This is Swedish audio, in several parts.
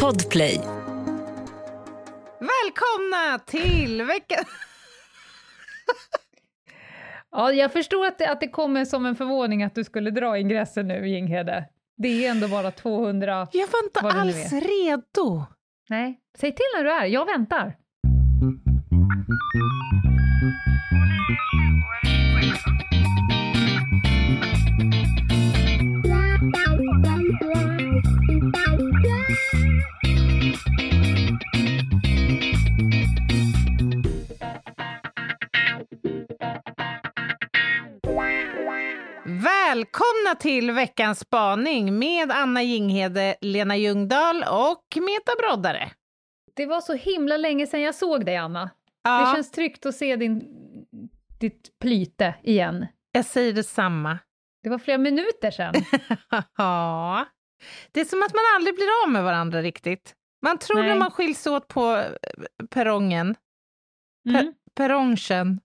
Podplay. Välkomna till veckan... Ja, jag förstår att det, att det kommer som en förvåning att du skulle dra ingressen nu, Jinghede. Det är ändå bara 200... Jag var inte alls redo. Nej, säg till när du är, jag väntar. Välkomna till veckans spaning med Anna Jinghede, Lena Ljungdahl och Meta Broddare. Det var så himla länge sedan jag såg dig, Anna. Ja, Det känns tryggt att se din, ditt plyte igen. jag säger detsamma. Det var flera minuter sedan. Ja, det är som att man aldrig blir av med varandra riktigt. Man tror Nej. när man skiljs åt på eh, perrongen, Mm. perrongen,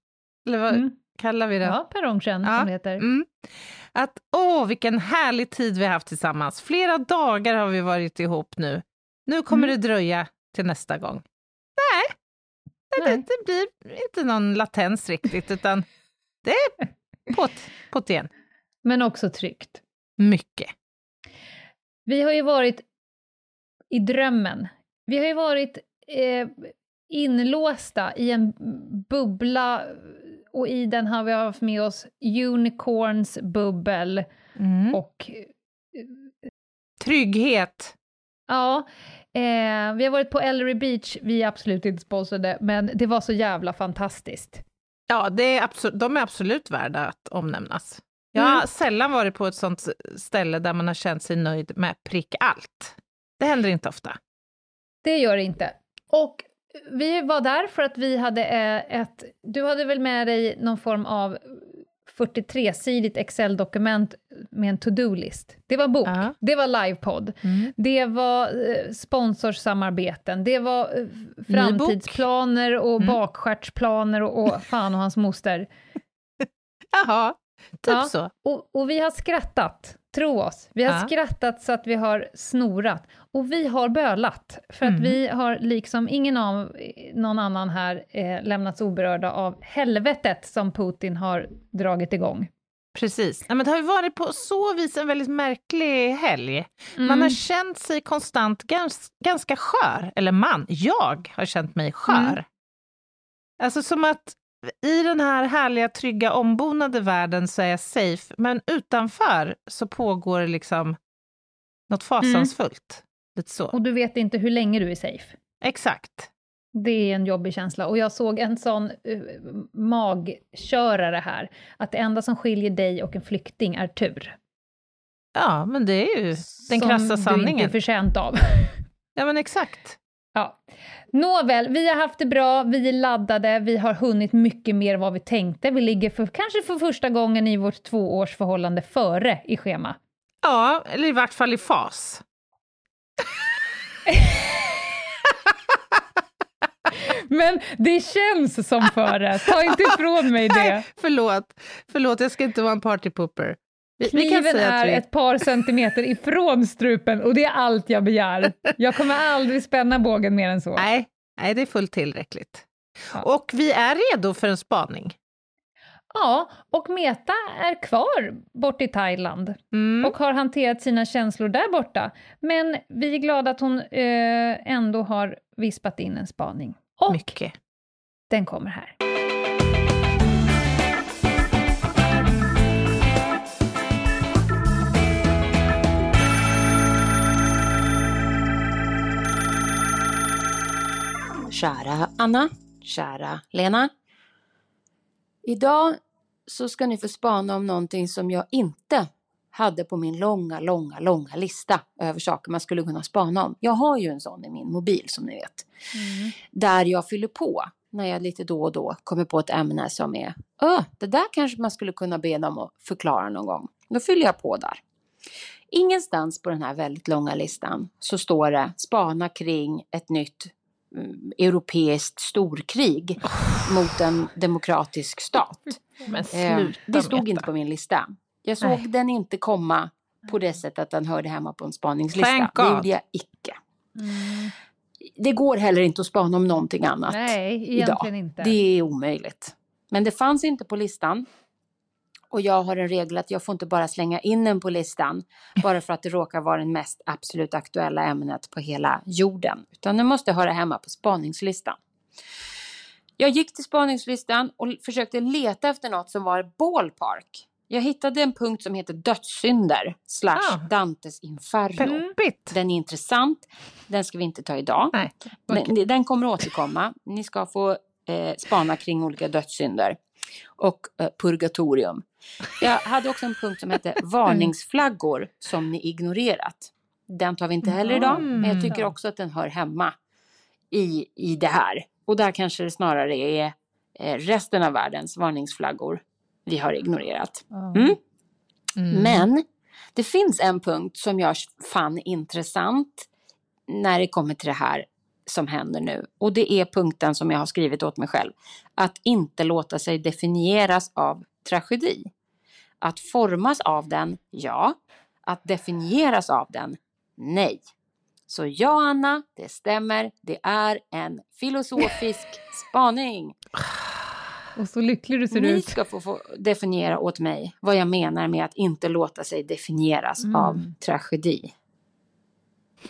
eller vad Mm. Kallar vi det? Ja, perrongen Ja, som det heter. Mm. Att åh, vilken härlig tid vi har haft tillsammans. Flera dagar har vi varit ihop nu. Nu kommer Mm. det dröja till nästa gång. Nej, det, Nej. det, det blir inte någon latens riktigt, utan det är på't, på't igen. Men också tryggt. Mycket. Vi har ju varit i drömmen. Vi har ju varit eh, inlåsta i en bubbla och i den har vi haft med oss unicorns bubbel Mm. och Trygghet. ja, eh, vi har varit på Ellery Beach, vi är absolut inte sponsrade, men det var så jävla fantastiskt. Ja, det är absolut, de är absolut värda att omnämnas. Jag har Mm. sällan varit på ett sånt ställe där man har känt sig nöjd med prick allt. Det händer inte ofta. Det gör det inte. Och vi var där för att vi hade eh, ett... Du hade väl med dig någon form av 43-sidigt Excel-dokument med en to-do-list. Det var bok, Ja. det var livepodd, Mm. det var eh, sponsorsamarbeten, det var eh, framtidsplaner och Mm. bakskärtsplaner och, och fan och hans moster. Jaha, typ Ja. så. Och, och vi har skrattat, tro oss. Vi har Ja. skrattat så att vi har snorat. Och vi har bölat, för att Mm. vi har liksom ingen av någon annan här eh, lämnats oberörda av helvetet som Putin har dragit igång. Precis. Ja, men det har ju varit på så vis en väldigt märklig helg. Man Mm. har känt sig konstant gans, ganska skör. Eller man, jag har känt mig skör. Mm. Alltså som att i den här härliga, trygga, ombonade världen så är jag safe, men utanför så pågår det liksom något fasansfullt. Lite så. Och du vet inte hur länge du är safe. Exakt. Det är en jobbig känsla. Och jag såg en sån uh, magkörare här, att det enda som skiljer dig och en flykting är tur. Ja, men det är ju den som krassa du inte sanningen. är förtjänt av. Ja, men exakt. Ja. Nåväl, vi har haft det bra, vi är laddade, vi har hunnit mycket mer vad vi tänkte. Vi ligger för, kanske för första gången i vårt tvåårsförhållande före i schema. Ja, eller i vart fall i fas. Men det känns som före, ta inte ifrån mig det. Nej, förlåt. Förlåt, jag ska inte vara en partypooper. Kniven är ett par centimeter ifrån strupen och det är allt jag begär. Jag kommer aldrig spänna bågen mer än så. Nej, nej, det är fullt tillräckligt. Ja. Och vi är redo för en spaning. Ja, och Meta är kvar bort i Thailand. Mm. och har hanterat sina känslor där borta. Men vi är glada att hon eh, ändå har vispat in en spaning. Och Mycket. den kommer här. Kära Anna, kära Lena. Idag så ska ni få spana om någonting som jag inte hade på min långa, långa, långa lista över saker man skulle kunna spana om. Jag har ju en sån i min mobil som ni vet. Där jag fyller på när jag lite då och då kommer på ett ämne som är Öh, det där kanske man skulle kunna be dem att förklara någon gång. Då fyller jag på där. Ingenstans på den här väldigt långa listan så står det spana kring ett nytt mm, europeiskt storkrig mot en demokratisk stat. Eh, det stod inte på min lista. Jag såg Nej. den inte komma på det sättet att den hörde hemma på en spaningslista. Det gjorde jag icke. Mm. Det går heller inte att spana om någonting annat Nej, idag. inte. Det är omöjligt. Men det fanns inte på listan. Och jag har en regel att jag får inte bara slänga in den på listan bara för att det råkar vara det mest absolut aktuella ämnet på hela jorden. Utan den måste höra hemma på spaningslistan. Jag gick till spaningslistan och försökte leta efter något som var ballpark. Jag hittade en punkt som heter dödssynder slash Ah. Dantes inferno. Peppigt. Den är intressant. Den ska vi inte ta idag. Nej. okej. Den, den kommer återkomma. Ni ska få eh, spana kring olika dödssynder och eh, purgatorium. Jag hade också en punkt som hette varningsflaggor som ni ignorerat. Den tar vi inte heller idag, men jag tycker också att den hör hemma i, i det här. Och där kanske det snarare är eh, resten av världens varningsflaggor vi har ignorerat. Mm. Mm. Men det finns en punkt som jag fann intressant när det kommer till det här som händer nu. Och det är punkten som jag har skrivit åt mig själv. Att inte låta sig definieras av tragedi. Att formas av den, ja. Att definieras av den, nej. Så ja, Anna, det stämmer. Det är en filosofisk spaning. Och så lycklig du ser Ni ut. ska få, få definiera åt mig vad jag menar med att inte låta sig definieras Mm. av tragedi.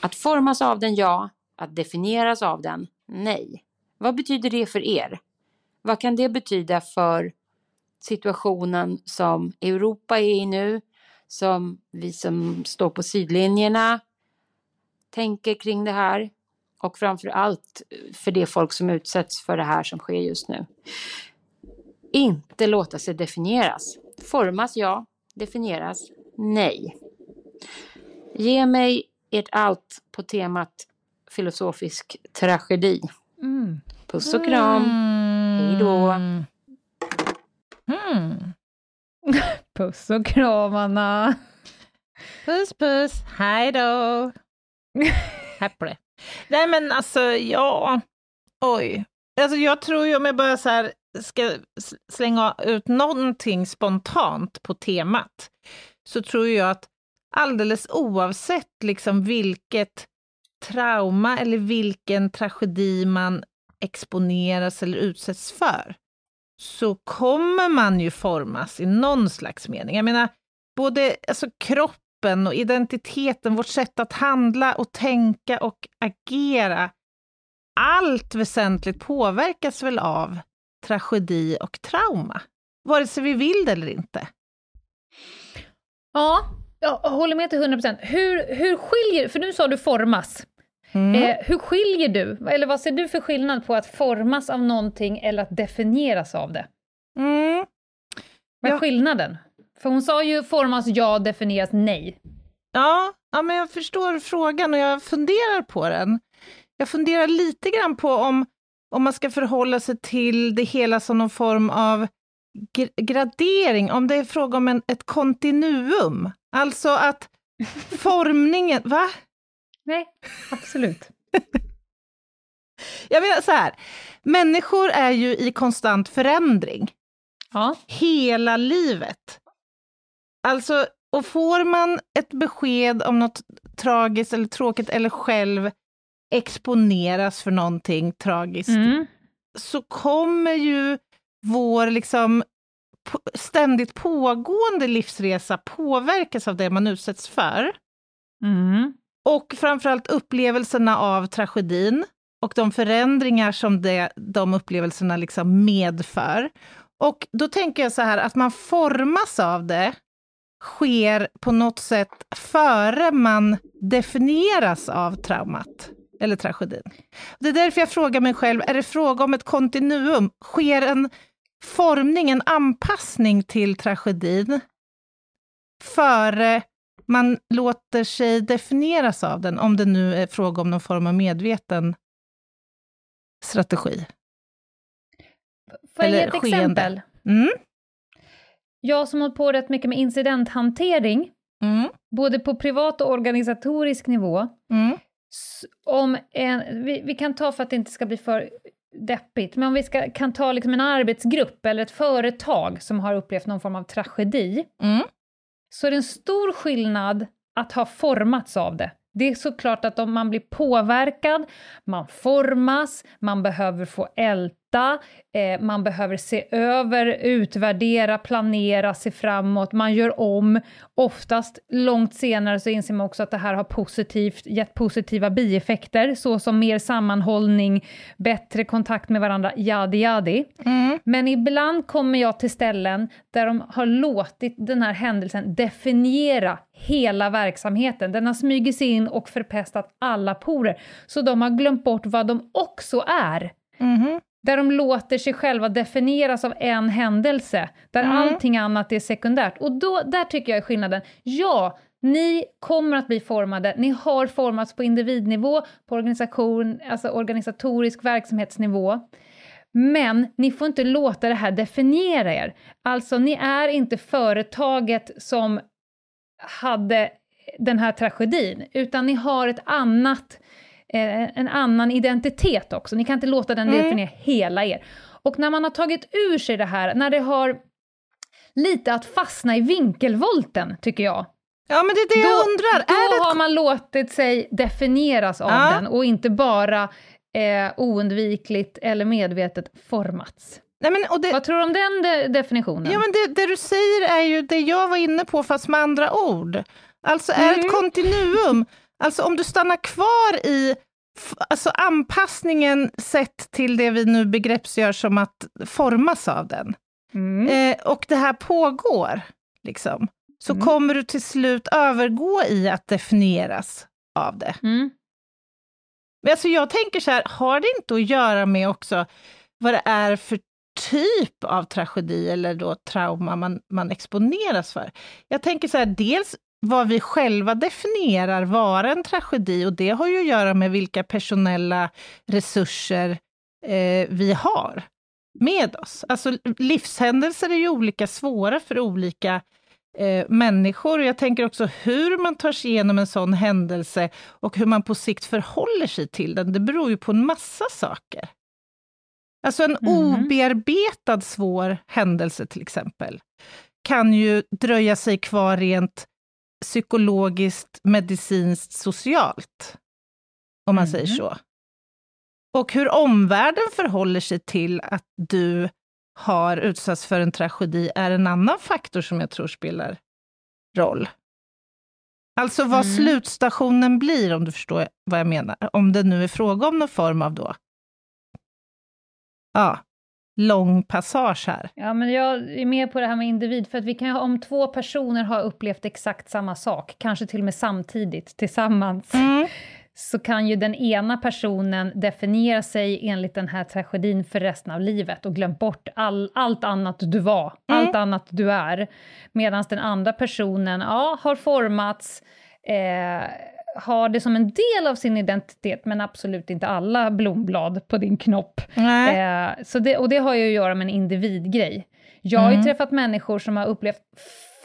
Att formas av den, ja. Att definieras av den, nej. Vad betyder det för er? Vad kan det betyda för situationen som Europa är i nu? Som vi som står på sidlinjerna tänker kring det här? Och framför allt för det folk som utsätts för det här som sker just nu inte låta sig definieras. Formas ja, definieras nej. Ge mig ert allt på temat filosofisk tragedi. Mm. Puss och kram. Hej då. Mm. Puss och kram, Anna. Puss puss, hej då. Happy. Nej men alltså, ja. Oj. Alltså jag tror ju om jag bara så här ska slänga ut någonting spontant på temat, så tror jag att alldeles oavsett liksom vilket trauma eller vilken tragedi man exponeras eller utsätts för, så kommer man ju formas i någon slags mening. Jag menar, både alltså, kroppen och identiteten, vårt sätt att handla och tänka och agera, allt väsentligt påverkas väl av tragedi och trauma, vare sig vi vill det eller inte. Ja, jag håller med till 100%. Hur, hur skiljer, för nu sa du formas. Mm. Eh, hur skiljer du, eller vad ser du för skillnad på att formas av någonting eller att definieras av det? Mm. Vad är Ja. skillnaden? För hon sa ju formas ja, definieras nej. Ja, ja, men jag förstår frågan och jag funderar på den. Jag funderar lite grann på om, om man ska förhålla sig till det hela som någon form av gradering, om det är fråga om en, ett kontinuum. Alltså att formningen, va? Nej, absolut. Jag menar så här, människor är ju i konstant förändring. Ja. hela livet. Alltså, och får man ett besked om något tragiskt eller tråkigt eller själv exponeras för någonting tragiskt, Mm. så kommer ju vår liksom ständigt pågående livsresa påverkas av det man utsätts för. Mm. Och framförallt upplevelserna av tragedin och de förändringar som det, de upplevelserna liksom medför. Och då tänker jag så här, att man formas av det sker på något sätt före man definieras av traumat eller tragedin. Det är därför jag frågar mig själv, är det fråga om ett kontinuum? Sker en formning, en anpassning till tragedin före man låter sig definieras av den, om det nu är fråga om någon form av medveten strategi. Får jag ge ett skeende. exempel? Mm. Jag som har på rätt mycket med incidenthantering, Mm. både på privat och organisatorisk nivå, Mm. om en, vi, vi kan ta för att det inte ska bli för deppigt, men om vi ska, kan ta liksom en arbetsgrupp eller ett företag som har upplevt någon form av tragedi, Mm. så är det en stor skillnad att ha formats av det. Det är såklart att om man blir påverkad, man formas, man behöver få älta, eh, man behöver se över, utvärdera, planera, se framåt, man gör om. Oftast långt senare så inser man också att det här har positivt, gett positiva bieffekter, såsom mer sammanhållning, bättre kontakt med varandra, jadi jadi. Mm. Men ibland kommer jag till ställen där de har låtit den här händelsen definiera hela verksamheten. Den har smugit sig in och förpestat alla porer, så de har glömt bort vad de också är. Mhm. Där de låter sig själva definieras av en händelse, där Mm. allting annat är sekundärt. Och då, där tycker jag är skillnaden. Ja, ni kommer att bli formade, ni har formats på individnivå, på organisation, alltså organisatorisk verksamhetsnivå. Men ni får inte låta det här definiera er. Alltså, ni är inte företaget som hade den här tragedin, utan ni har ett annat, eh, en annan identitet också. Ni kan inte låta den Mm. definiera hela er. Och när man har tagit ur sig det här, när det har lite att fastna i vinkelvolten, tycker jag, Ja, men det är det jag undrar. då är det har man låtit sig definieras av Ja. den och inte bara eh, oundvikligt eller medvetet formats. Nej, men, och det, Vad tror du om den de definitionen? Ja, men det, det du säger är ju det jag var inne på, fast med andra ord. Alltså är Mm. ett kontinuum, alltså om du stannar kvar i alltså anpassningen sett till det vi nu begreppsgör som att formas av den, Mm. eh, och det här pågår, liksom, så Mm. kommer du till slut övergå i att definieras av det. Mm. Men alltså jag tänker så här, har det inte att göra med också vad det är för typ av tragedi eller då trauma man, man exponeras för? Jag tänker så här, dels vad vi själva definierar vara en tragedi och det har ju att göra med vilka personella resurser eh, vi har med oss. Alltså livshändelser är ju olika svåra för olika eh, människor. Och jag tänker också hur man tar sig igenom en sån händelse och hur man på sikt förhåller sig till den, det beror ju på en massa saker. Alltså en Mhm. obearbetad svår händelse till exempel, kan ju dröja sig kvar rent psykologiskt, medicinskt, socialt. Om man säger Mhm. så. Och hur omvärlden förhåller sig till att du har utsatts för en tragedi är en annan faktor som jag tror spelar roll. Alltså vad Mm. slutstationen blir, om du förstår vad jag menar. Om det nu är fråga om någon form av då, ja, lång passage här. Ja, men jag är med på det här med individ, för att vi kan om två personer har upplevt exakt samma sak, kanske till och med samtidigt, tillsammans, Mm. så kan ju den ena personen definiera sig enligt den här tragedin för resten av livet och glömt bort all, allt annat du var, Mm. allt annat du är. Medan den andra personen, ja, har formats, eh, har det som en del av sin identitet, men absolut inte alla blomblad på din knopp. Nej. Eh, så det, och det har ju att göra med en individgrej. Jag har ju Mm. träffat människor som har upplevt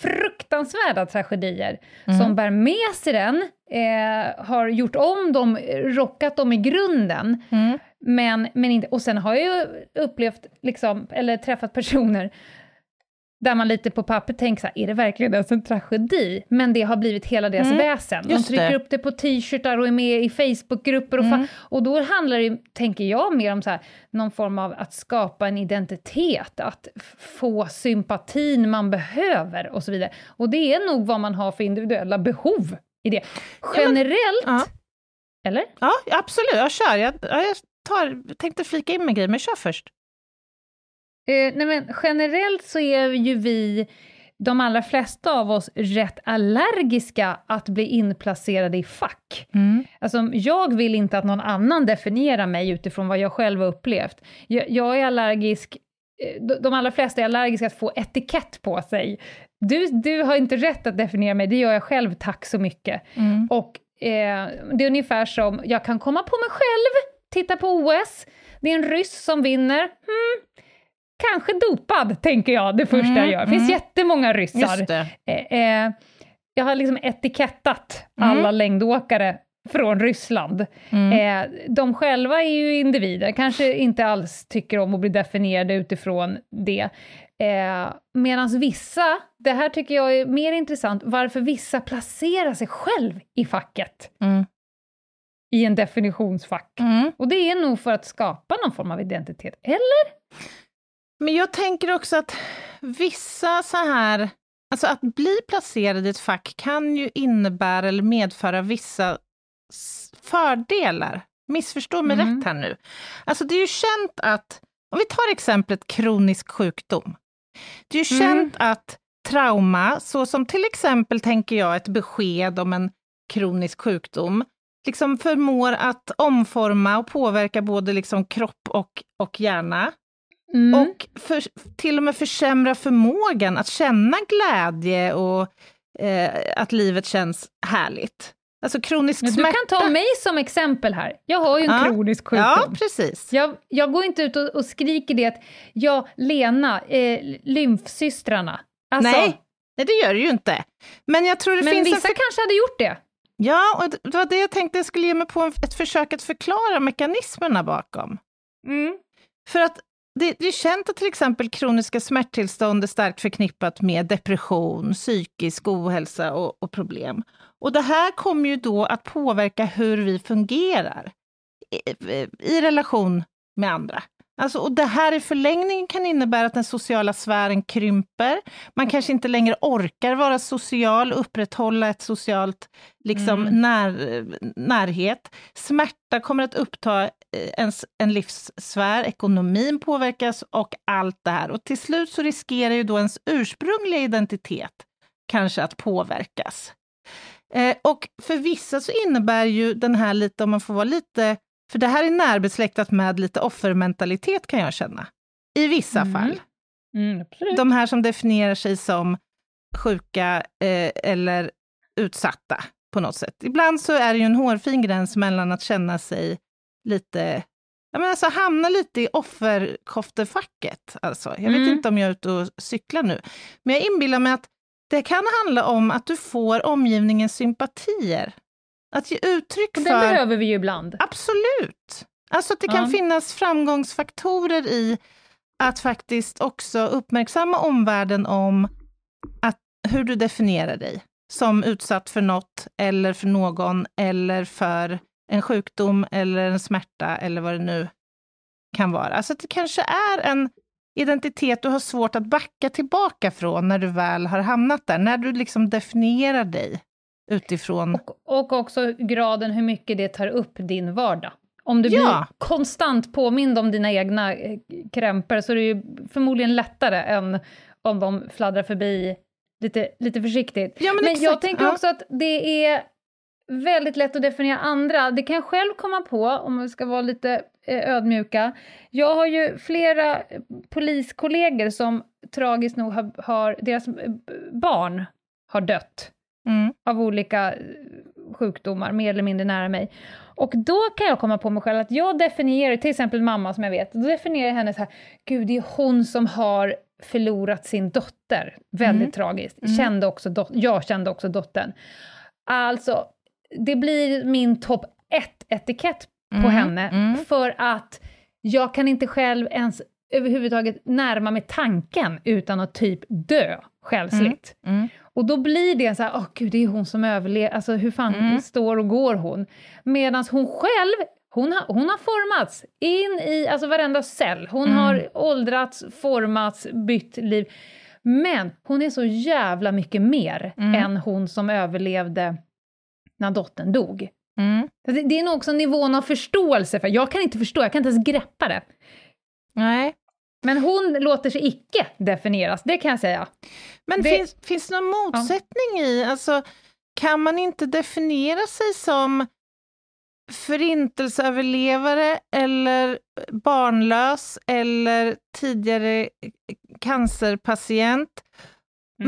fruktansvärda tragedier, Mm. som bär med sig den, eh, har gjort om dem, rockat dem i grunden, Mm. men, men inte, och sen har jag ju upplevt, liksom, eller träffat personer där man lite på papper tänker så här, är det verkligen ens en tragedi? Men det har blivit hela deras Mm, väsen. De trycker det. upp det på t-shirtar och är med i Facebookgrupper. Och, Mm. och då handlar det, tänker jag, mer om så här, någon form av att skapa en identitet, att få sympatin man behöver och så vidare. Och det är nog vad man har för individuella behov i det. Generellt, Ja. eller? Ja, absolut. Jag kör. Jag, ja, jag tar, tänkte flika in med grejer, men kör först. Eh, nej men generellt så är ju vi, de allra flesta av oss, rätt allergiska att bli inplacerade i fack. Alltså, jag vill inte att någon annan definierar mig utifrån vad jag själv har upplevt. Jag, jag är allergisk, eh, de- de allra flesta är allergiska att få etikett på sig. Du, du har inte rätt att definiera mig, det gör jag själv, tack så mycket. Mm. Och eh, det är ungefär som, jag kan komma på mig själv, titta på OS, det är en ryss som vinner, hmm, kanske dopad, tänker jag, det första Mm, jag gör. Det finns mm. jättemånga ryssar. Eh, eh, jag har liksom etikettat Mm. alla längdåkare från Ryssland. Mm. Eh, de själva är ju individer, kanske inte alls tycker om att bli definierade utifrån det. Eh, Medan vissa, det här tycker jag är mer intressant, varför vissa placerar sig själv i facket. Mm. I en definitionsfack. Mm. Och det är nog för att skapa någon form av identitet, eller? Men jag tänker också att vissa så här, alltså att bli placerad i ett fack kan ju innebära eller medföra vissa fördelar. Missförstå mig Mm. rätt här nu. Alltså det är ju känt att, om vi tar exemplet kronisk sjukdom. Det är ju Mm. känt att trauma, så som till exempel, tänker jag, ett besked om en kronisk sjukdom, liksom förmår att omforma och påverka både liksom kropp och, och hjärna. Mm. Och för, till och med försämra förmågan att känna glädje och eh, att livet känns härligt. Alltså kronisk Men du smärta. kan ta mig som exempel här. Jag har ju en Ja. kronisk sjukdom. Ja, precis. Jag, jag går inte ut och, och skriker det att jag, Lena, eh, lymfsystrarna. Alltså, Nej, nej, det gör det ju inte. Men jag tror det men finns vissa för- kanske hade gjort det. Ja, och det var det jag tänkte jag skulle ge mig på ett försök att förklara mekanismerna bakom. För att det, det är känt att till exempel kroniska smärttillstånd är starkt förknippat med depression, psykisk ohälsa och, och problem. Och det här kommer ju då att påverka hur vi fungerar i, i relation med andra. Alltså, och det här i förlängningen kan innebära att den sociala sfären krymper. Man kanske inte längre orkar vara social, upprätthålla ett socialt liksom, Mm. när, närhet. Smärta kommer att uppta ens, en livssfär, ekonomin påverkas och allt det här. Och till slut så riskerar ju då ens ursprungliga identitet kanske att påverkas. Eh, och för vissa så innebär ju den här lite, om man får vara lite, för det här är närbesläktat med lite offermentalitet kan jag känna. I vissa Mm. fall. Mm. De här som definierar sig som sjuka eh, eller utsatta på något sätt. Ibland så är det ju en hårfin gräns mellan att känna sig lite, jag menar alltså hamna lite i offerkoftefacket. Alltså. Jag vet Mm. inte om jag är ute och cyklar nu, men jag inbillar mig att det kan handla om att du får omgivningens sympatier. Att ge uttryck Och för... Den behöver vi ju ibland. Absolut! Alltså att det kan Ja. finnas framgångsfaktorer i att faktiskt också uppmärksamma omvärlden om att, hur du definierar dig som utsatt för något, eller för någon, eller för en sjukdom, eller en smärta, eller vad det nu kan vara. Alltså det kanske är en identitet du har svårt att backa tillbaka från när du väl har hamnat där, när du liksom definierar dig utifrån... Och, och också graden hur mycket det tar upp din vardag. Om du Ja. blir konstant påmind om dina egna eh, krämpor så är det ju förmodligen lättare än om de fladdrar förbi lite, lite försiktigt. Ja, men Men jag tänker ja. också att det är väldigt lätt att definiera andra. Det kan jag själv komma på, om vi ska vara lite eh, ödmjuka. Jag har ju flera eh, poliskollegor som tragiskt nog har, har deras eh, barn har dött Mm. av olika sjukdomar, mer eller mindre nära mig. Och då kan jag komma på mig själv att jag definierar, till exempel mamma som jag vet, då definierar jag henne så här, gud det är hon som har förlorat sin dotter. Väldigt Mm. tragiskt. Mm. Kände också dot- jag kände också dottern. Alltså, det blir min topp ett-etikett på Mm, henne, mm. för att jag kan inte själv ens överhuvudtaget närma mig tanken utan att typ dö själsligt. Mm. Och då blir det så här, åh gud, det är hon som överlever, alltså hur fan Mm. står och går hon? Medan hon själv, hon har, hon har formats in i alltså varenda cell. Hon Mm. har åldrats, formats, bytt liv. Men hon är så jävla mycket mer Mm. än hon som överlevde när dottern dog. Mm. Det, det är nog också nivån av förståelse, för jag kan inte förstå, jag kan inte ens greppa det. Nej. Men hon låter sig icke definieras, det kan jag säga. Men Det- finns, finns det någon motsättning i, alltså kan man inte definiera sig som förintelseöverlevare eller barnlös eller tidigare cancerpatient,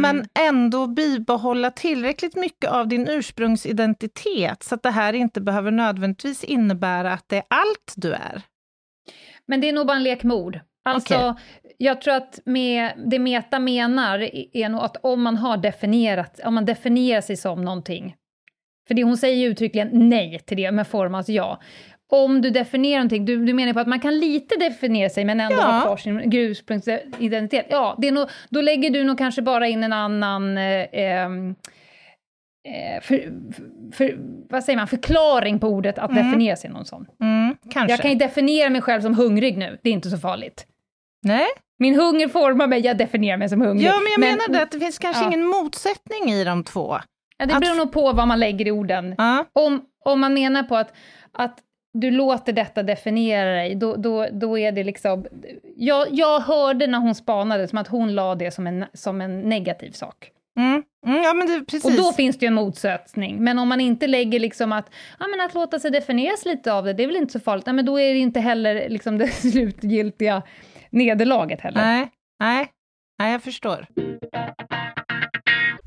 men ändå bibehålla tillräckligt mycket av din ursprungsidentitet så att det här inte behöver nödvändigtvis innebära att det är allt du är? Men det är nog bara en lek med ord. Alltså, jag tror att med, det Meta menar är nog att om man har definierat, om man definierar sig som någonting, För det, hon säger ju uttryckligen nej till det, men formas ja. Om du definierar någonting, du, du menar på att man kan lite definiera sig men ändå Ja. ha kvar sin ursprungsidentitet. Ja, det är nog, då lägger du nog kanske bara in en annan eh, ehm, eh, för, för, vad säger man, förklaring på ordet att Mm. definiera sig någon sån. Mm. Jag kan ju definiera mig själv som hungrig nu, det är inte så farligt. Nej? Min hunger formar mig, jag definierar mig som hungrig. Ja, men jag menar det att det finns kanske ja. ingen motsättning i de två. Ja, det att- beror nog på vad man lägger i orden. Ja. Om, om man menar på att, att du låter detta definiera dig, då, då, då är det liksom... Jag, jag hörde när hon spanade som att hon la det som en, som en negativ sak. Mm. Mm, ja, men det, precis. Och då finns det ju en motsötning. Men om man inte lägger liksom att, ja, men att låta sig definieras lite av det, det är väl inte så farligt. Nej, men då är det inte heller liksom det slutgiltiga nederlaget heller. Nej, nej, nej, jag förstår.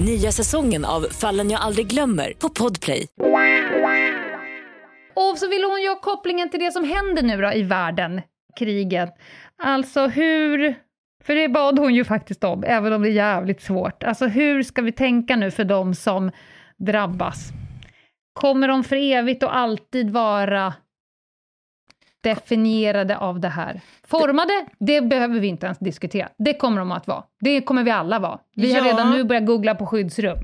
Nya säsongen av Fallen jag aldrig glömmer på Podplay. Och så vill hon göra kopplingen till det som händer nu då i världen, kriget. Alltså hur, för det bad hon ju faktiskt om, även om det är jävligt svårt. Alltså hur ska vi tänka nu för de som drabbas? Kommer de för evigt och alltid vara definierade av det här? Formade, det behöver vi inte ens diskutera. Det kommer de att vara. Det kommer vi alla vara. Vi har Ja. redan nu börjat googla på skyddsrum.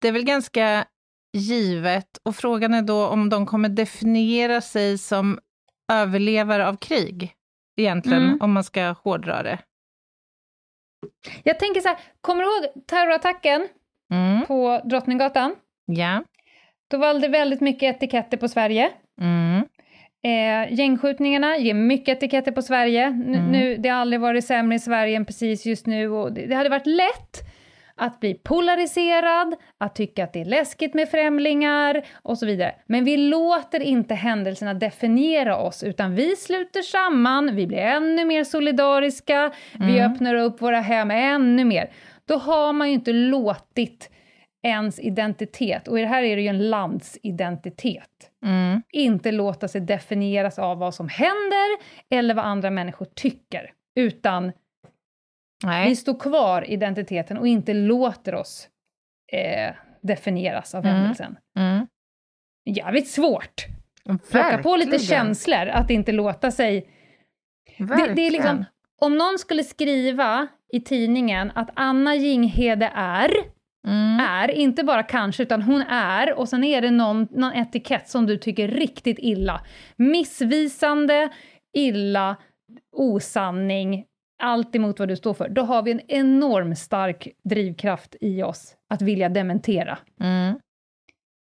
Det är väl ganska givet, och frågan är då om de kommer definiera sig som överlevare av krig, egentligen, Mm. om man ska hårdra det. Jag tänker så här, kommer du ihåg terrorattacken Mm. på Drottninggatan? Ja. Då var det väldigt mycket etiketter på Sverige. Mm. Eh, gängskjutningarna ger mycket etiketter på Sverige. N- Mm. nu, det har aldrig varit sämre i Sverige än precis just nu. Och det, det hade varit lätt att bli polariserad, att tycka att det är läskigt med främlingar och så vidare. Men vi låter inte händelserna definiera oss, utan vi sluter samman, vi blir ännu mer solidariska, vi Mm. öppnar upp våra hem ännu mer. Då har man ju inte låtit ens identitet, och i det här är det ju en landsidentitet, Mm. inte låta sig definieras av vad som händer eller vad andra människor tycker, utan vi Nej. står kvar i identiteten och inte låter oss eh, definieras av Mm. händelsen. Mm. Jävligt svårt. Plocka på lite känslor, att inte låta sig... Det, det är liksom, om någon skulle skriva i tidningen att Anna Jinghede är, Mm. är, inte bara kanske, utan hon är, och sen är det någon, någon etikett som du tycker riktigt illa. Missvisande, illa, osanning, allt emot vad du står för. Då har vi en enorm stark drivkraft i oss att vilja dementera. Mm.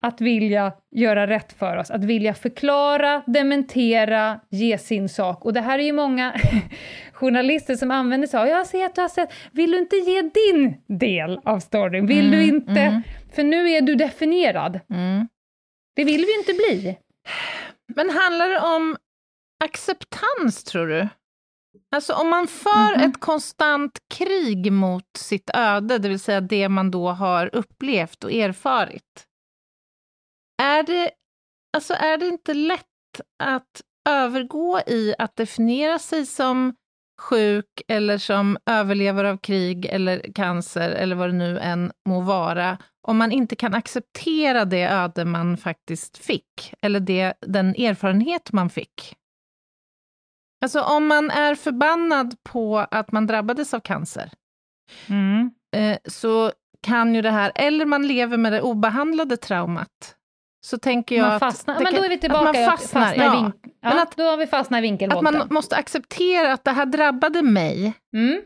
Att vilja göra rätt för oss, att vilja förklara, dementera, ge sin sak. Och det här är ju många journalister som använder sig av, jag ser att du har sett, vill du inte ge din del av storyn? Vill du Mm, inte? mm. För nu är du definierad. Mm. Det vill vi inte bli. Men handlar det om acceptans, tror du? Alltså om man för Mhm. ett konstant krig mot sitt öde, det vill säga det man då har upplevt och erfarit. Är det, alltså är det inte lätt att övergå i att definiera sig som sjuk eller som överlevare av krig eller cancer eller vad det nu än må vara, om man inte kan acceptera det öde man faktiskt fick, eller det, den erfarenhet man fick. Alltså om man är förbannad på att man drabbades av cancer, eh, så kan ju det här, eller man lever med det obehandlade traumat, så tänker jag Man att... fastnar, men kan- då är vi att tillbaka man i att fastnar, fastna i ja. ja, Men att- då har vi fastnat i Att vinkelbåten. man måste acceptera att det här drabbade mig, Mm.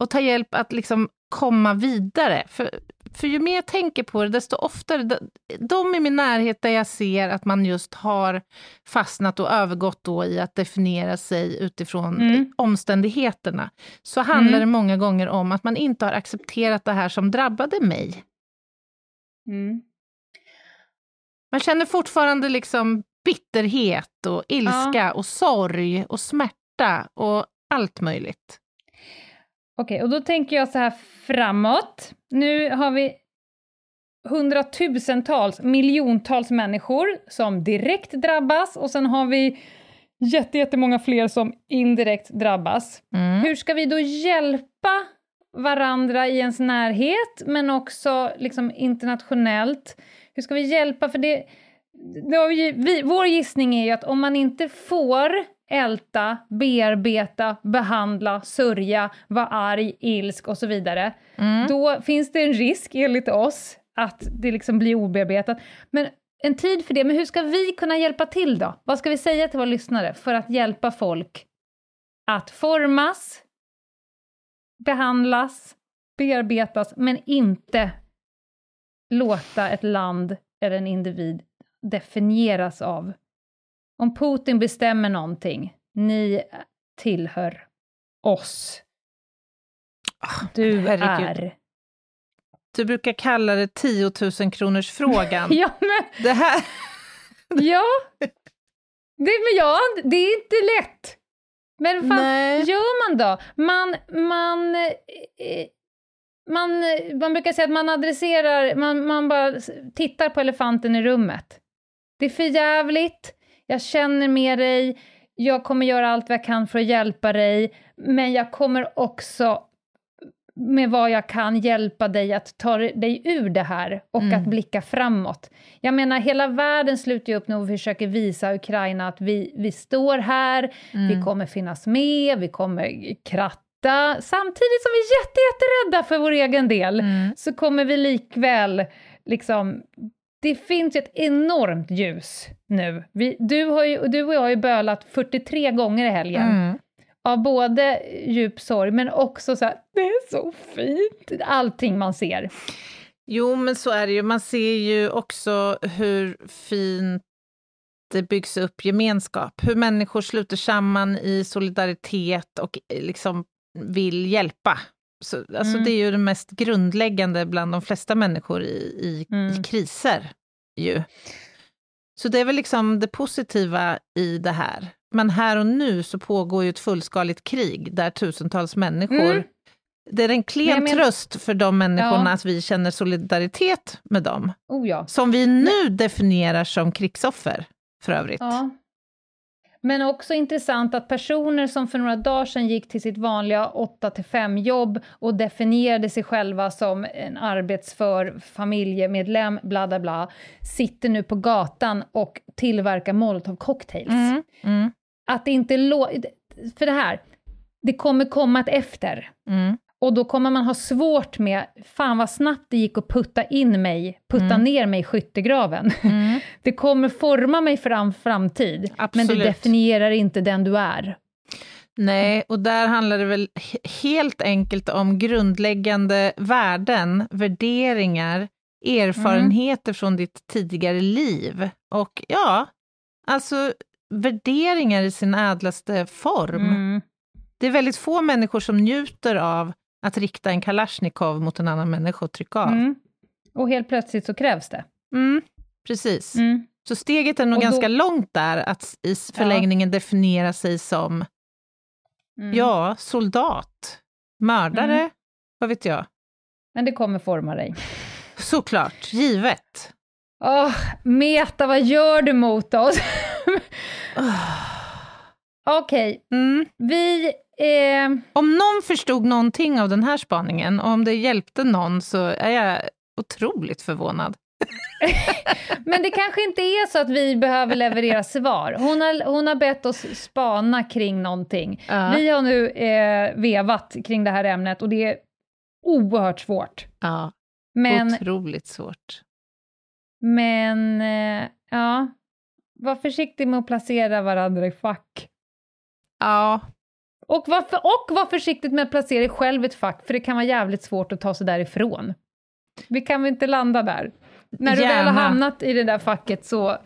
och ta hjälp att liksom komma vidare. För, för ju mer jag tänker på det, desto oftare, de, de i min närhet där jag ser att man just har fastnat och övergått då i att definiera sig utifrån Mm. omständigheterna, så handlar Mm. det många gånger om att man inte har accepterat det här som drabbade mig. Mm. Man känner fortfarande liksom bitterhet och ilska och sorg och smärta och allt möjligt. Okej, och då tänker jag så här framåt. Nu har vi hundratusentals, miljontals människor som direkt drabbas och sen har vi jätte, jättemånga fler som indirekt drabbas. Mm. Hur ska vi då hjälpa varandra i ens närhet, men också liksom internationellt? Hur ska vi hjälpa? För det, vi, vi, vår gissning är ju att om man inte får älta, bearbeta, behandla, sörja, vara arg, ilsk och så vidare, Mm. då finns det en risk enligt oss att det liksom blir obearbetat. Men en tid för det, men hur ska vi kunna hjälpa till då? Vad ska vi säga till våra lyssnare för att hjälpa folk att formas, behandlas, bearbetas, men inte låta ett land eller en individ definieras av om Putin bestämmer någonting, ni tillhör oss. Du herregud. är... Du brukar kalla det 10 000 kronors frågan. Ja, men Det här... Ja, det, men ja, det är inte lätt. Men fan, Nej. gör man då? Man, man, eh, man, man brukar säga att man adresserar, man, man bara tittar på elefanten i rummet. Det är för jävligt, jag känner med dig, jag kommer göra allt vad jag kan för att hjälpa dig, men jag kommer också med vad jag kan hjälpa dig att ta dig ur det här och Mm. att blicka framåt. Jag menar, hela världen sluter ju upp nu och försöker visa Ukraina att vi, vi står här, vi Mm. kommer finnas med, vi kommer kratta. Samtidigt som vi är jätte, jätterädda för vår egen del, Mm. så kommer vi likväl liksom... Det finns ett enormt ljus nu. Vi, du, har ju, du och jag har ju bölat 43 gånger i helgen Mm. av både djup sorg, men också så här, det är så fint, allting man ser. Jo, men så är det ju. Man ser ju också hur fint det byggs upp gemenskap. Hur människor sluter samman i solidaritet och eh, liksom vill hjälpa. Så, alltså Mm. Det är ju det mest grundläggande bland de flesta människor i, i, Mm. i kriser. Ju. Så det är väl liksom det positiva i det här. Men här och nu så pågår ju ett fullskaligt krig där tusentals människor Mm. det är en klen men- tröst för de människorna Ja. att vi känner solidaritet med dem. Oh ja. Som vi nu definierar som krigsoffer, för övrigt. ja. Men också intressant att personer som för några dagar sedan gick till sitt vanliga 8-5 jobb och definierade sig själva som en arbetsför familjemedlem, bla bla bla, sitter nu på gatan och tillverkar molotov cocktails. Mm, mm, Att det inte lå- För det här, det kommer komma ett efter. mm, Och då kommer man ha svårt med, fan vad snabbt det gick att putta in mig, putta Mm. ner mig i skyttegraven. mm. Det kommer forma mig en framtid, men det Absolut. definierar inte den du är. Nej, och där handlar det väl he- helt enkelt om grundläggande värden, värderingar, erfarenheter från ditt tidigare liv. Och ja, alltså värderingar i sin ädlaste form. Mm. Det är väldigt få människor som njuter av att rikta en kalasjnikov mot en annan människa och trycka av. Mm. Och helt plötsligt så krävs det. Mm, precis. Mm. Så steget är nog då- ganska långt där, att i förlängningen definiera sig som, Mm. ja, soldat, mördare, Mm. vad vet jag. Men det kommer forma dig. Såklart, givet. Åh, Meta, vad gör du mot oss? Okej, Mm. vi... Eh, Om någon förstod någonting av den här spaningen, och om det hjälpte någon, så är jag otroligt förvånad. Men det kanske inte är så att vi behöver leverera svar. Hon har, hon har bett oss spana kring någonting. Ja. Vi har nu eh, vevat kring det här ämnet och det är oerhört svårt. Ja, Men, otroligt svårt. men eh, ja, var försiktig med att placera varandra i fack. Ja, Och var, för, och var försiktig med att placera dig själv i ett fack, för det kan vara jävligt svårt att ta sig därifrån. Vi kan väl inte landa där? När du väl har Gärna. hamnat i det där facket så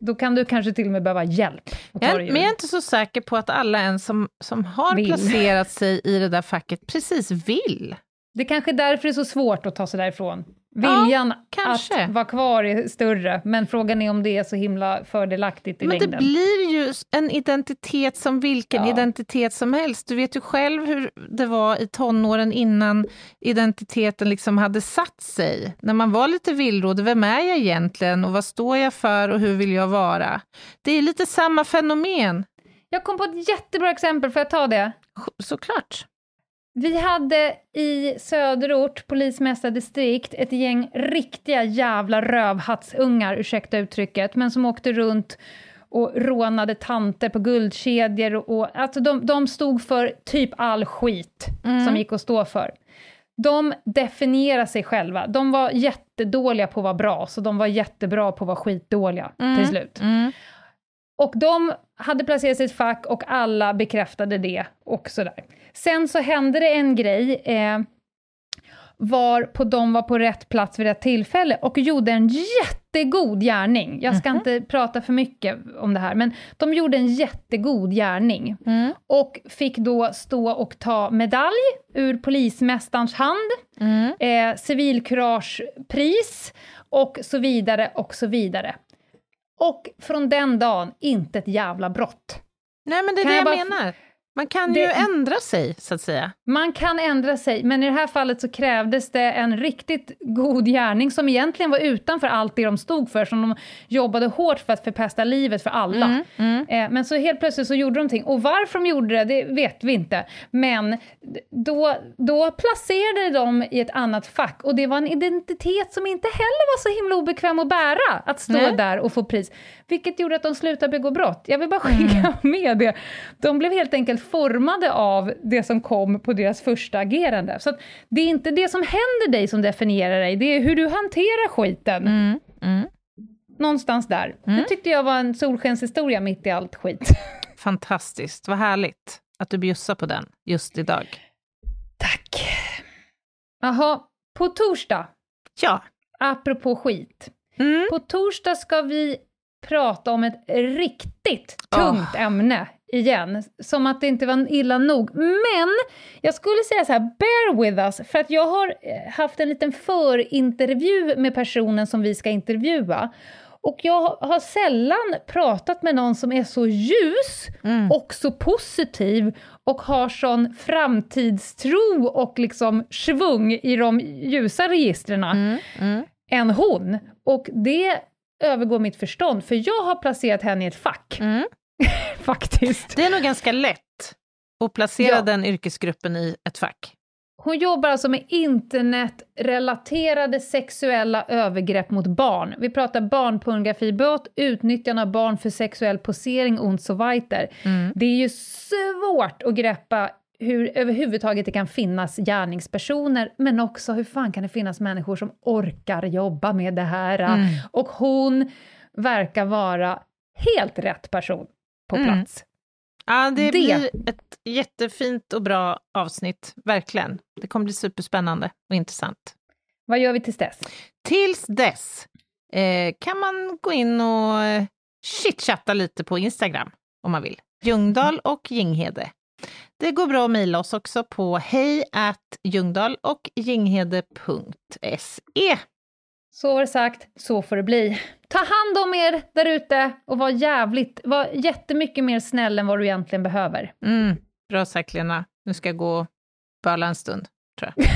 då kan du kanske till och med behöva hjälp. jag, men jag är inte så säker på att alla ens som, som har Vill. placerat sig i det där facket precis vill. Det är kanske är därför det är så svårt att ta sig därifrån. Viljan kanske. att vara kvar är större, men frågan är om det är så himla fördelaktigt i Men det längden. blir ju en identitet som vilken Ja. identitet som helst. Du vet ju själv hur det var i tonåren innan identiteten liksom hade satt sig. När man var lite villrådig, vem är jag egentligen och vad står jag för och hur vill jag vara? Det är lite samma fenomen, Jag kom på ett jättebra exempel, får jag ta det? såklart. Vi hade i söderort polismästardistrikt ett gäng riktiga jävla rövhatsungar, ursäkta uttrycket, men som åkte runt och rånade tanter på guldkedjor. Och, alltså de, de stod för typ all skit som gick att stå för. De definierade sig själva. De var jättedåliga på att vara bra, så de var jättebra på att vara skitdåliga till slut. Mm. Och de hade placerat sig i ett fack och alla bekräftade det och sådär. Sen så hände det en grej eh, var på de var på rätt plats vid rätt tillfälle och gjorde en jättegod gärning. Jag ska inte prata för mycket om det här, men de gjorde en jättegod gärning. Mm. Och fick då stå och ta medalj ur polismästarens hand, Mm. eh, civilkuragepris och så vidare och så vidare. Och från den dagen, inte ett jävla brott. Nej, men det är Kan det jag jag, menar. Man kan Det- ju ändra sig, så att säga. Man kan ändra sig, men i det här fallet så krävdes det en riktigt god gärning som egentligen var utanför allt det de stod för, som de jobbade hårt för att förpesta livet för alla. Mm, Eh, men så helt plötsligt så gjorde de någonting, och varför de gjorde det, det vet vi inte. Men då, då placerade de i ett annat fack, och det var en identitet som inte heller var så himla obekväm att bära, att stå Nej. där och få pris. Vilket gjorde att de slutade begå brott. Jag vill bara skicka med det. De blev helt enkelt formade av det som kom på deras första agerande. Så det är inte det som händer dig som definierar dig, det är hur du hanterar skiten. Mm. Mm. Någonstans där. Det tyckte jag var en solskenshistoria mitt i allt skit. Fantastiskt, vad härligt att du bjussar på den just idag. Tack. Jaha, på torsdag, Ja. apropå skit. Mm. På torsdag ska vi prata om ett riktigt tungt ämne igen. Som att det inte var illa nog. Men jag skulle säga så här, bear with us, för att jag har eh, haft en liten förintervju med personen som vi ska intervjua. Och jag har sällan pratat med någon som är så ljus Mm. och så positiv och har sån framtidstro och liksom svung i de ljusa registren Mm. Mm. än hon. Och det övergår mitt förstånd, för jag har placerat henne i ett fack, Mm. faktiskt. Det är nog ganska lätt att placera Ja. den yrkesgruppen i ett fack. Hon jobbar alltså med internetrelaterade sexuella övergrepp mot barn. Vi pratar barnpornografibrott, utnyttjande av barn för sexuell posering och så vidare. Mm. Det är ju svårt att greppa hur överhuvudtaget det kan finnas gärningspersoner, men också hur fan kan det finnas människor som orkar jobba med det här? Mm. Och hon verkar vara helt rätt person på Mm. plats. Ja, det, Det- blir ett jättefint och bra avsnitt, verkligen. Det kommer bli superspännande och intressant. Vad gör vi tills dess? Tills dess eh, kan man gå in och eh, chitchatta lite på Instagram om man vill. Ljungdahl och Ginghede. Det går bra att mejla oss också på hej och ginghede.se. Så var det sagt, så får det bli. Ta hand om er där ute och var jävligt, var jättemycket mer snäll än vad du egentligen behöver. Mm, bra sagt Lena. Nu ska jag gå och böla en stund, tror jag.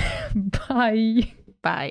Bye! Bye.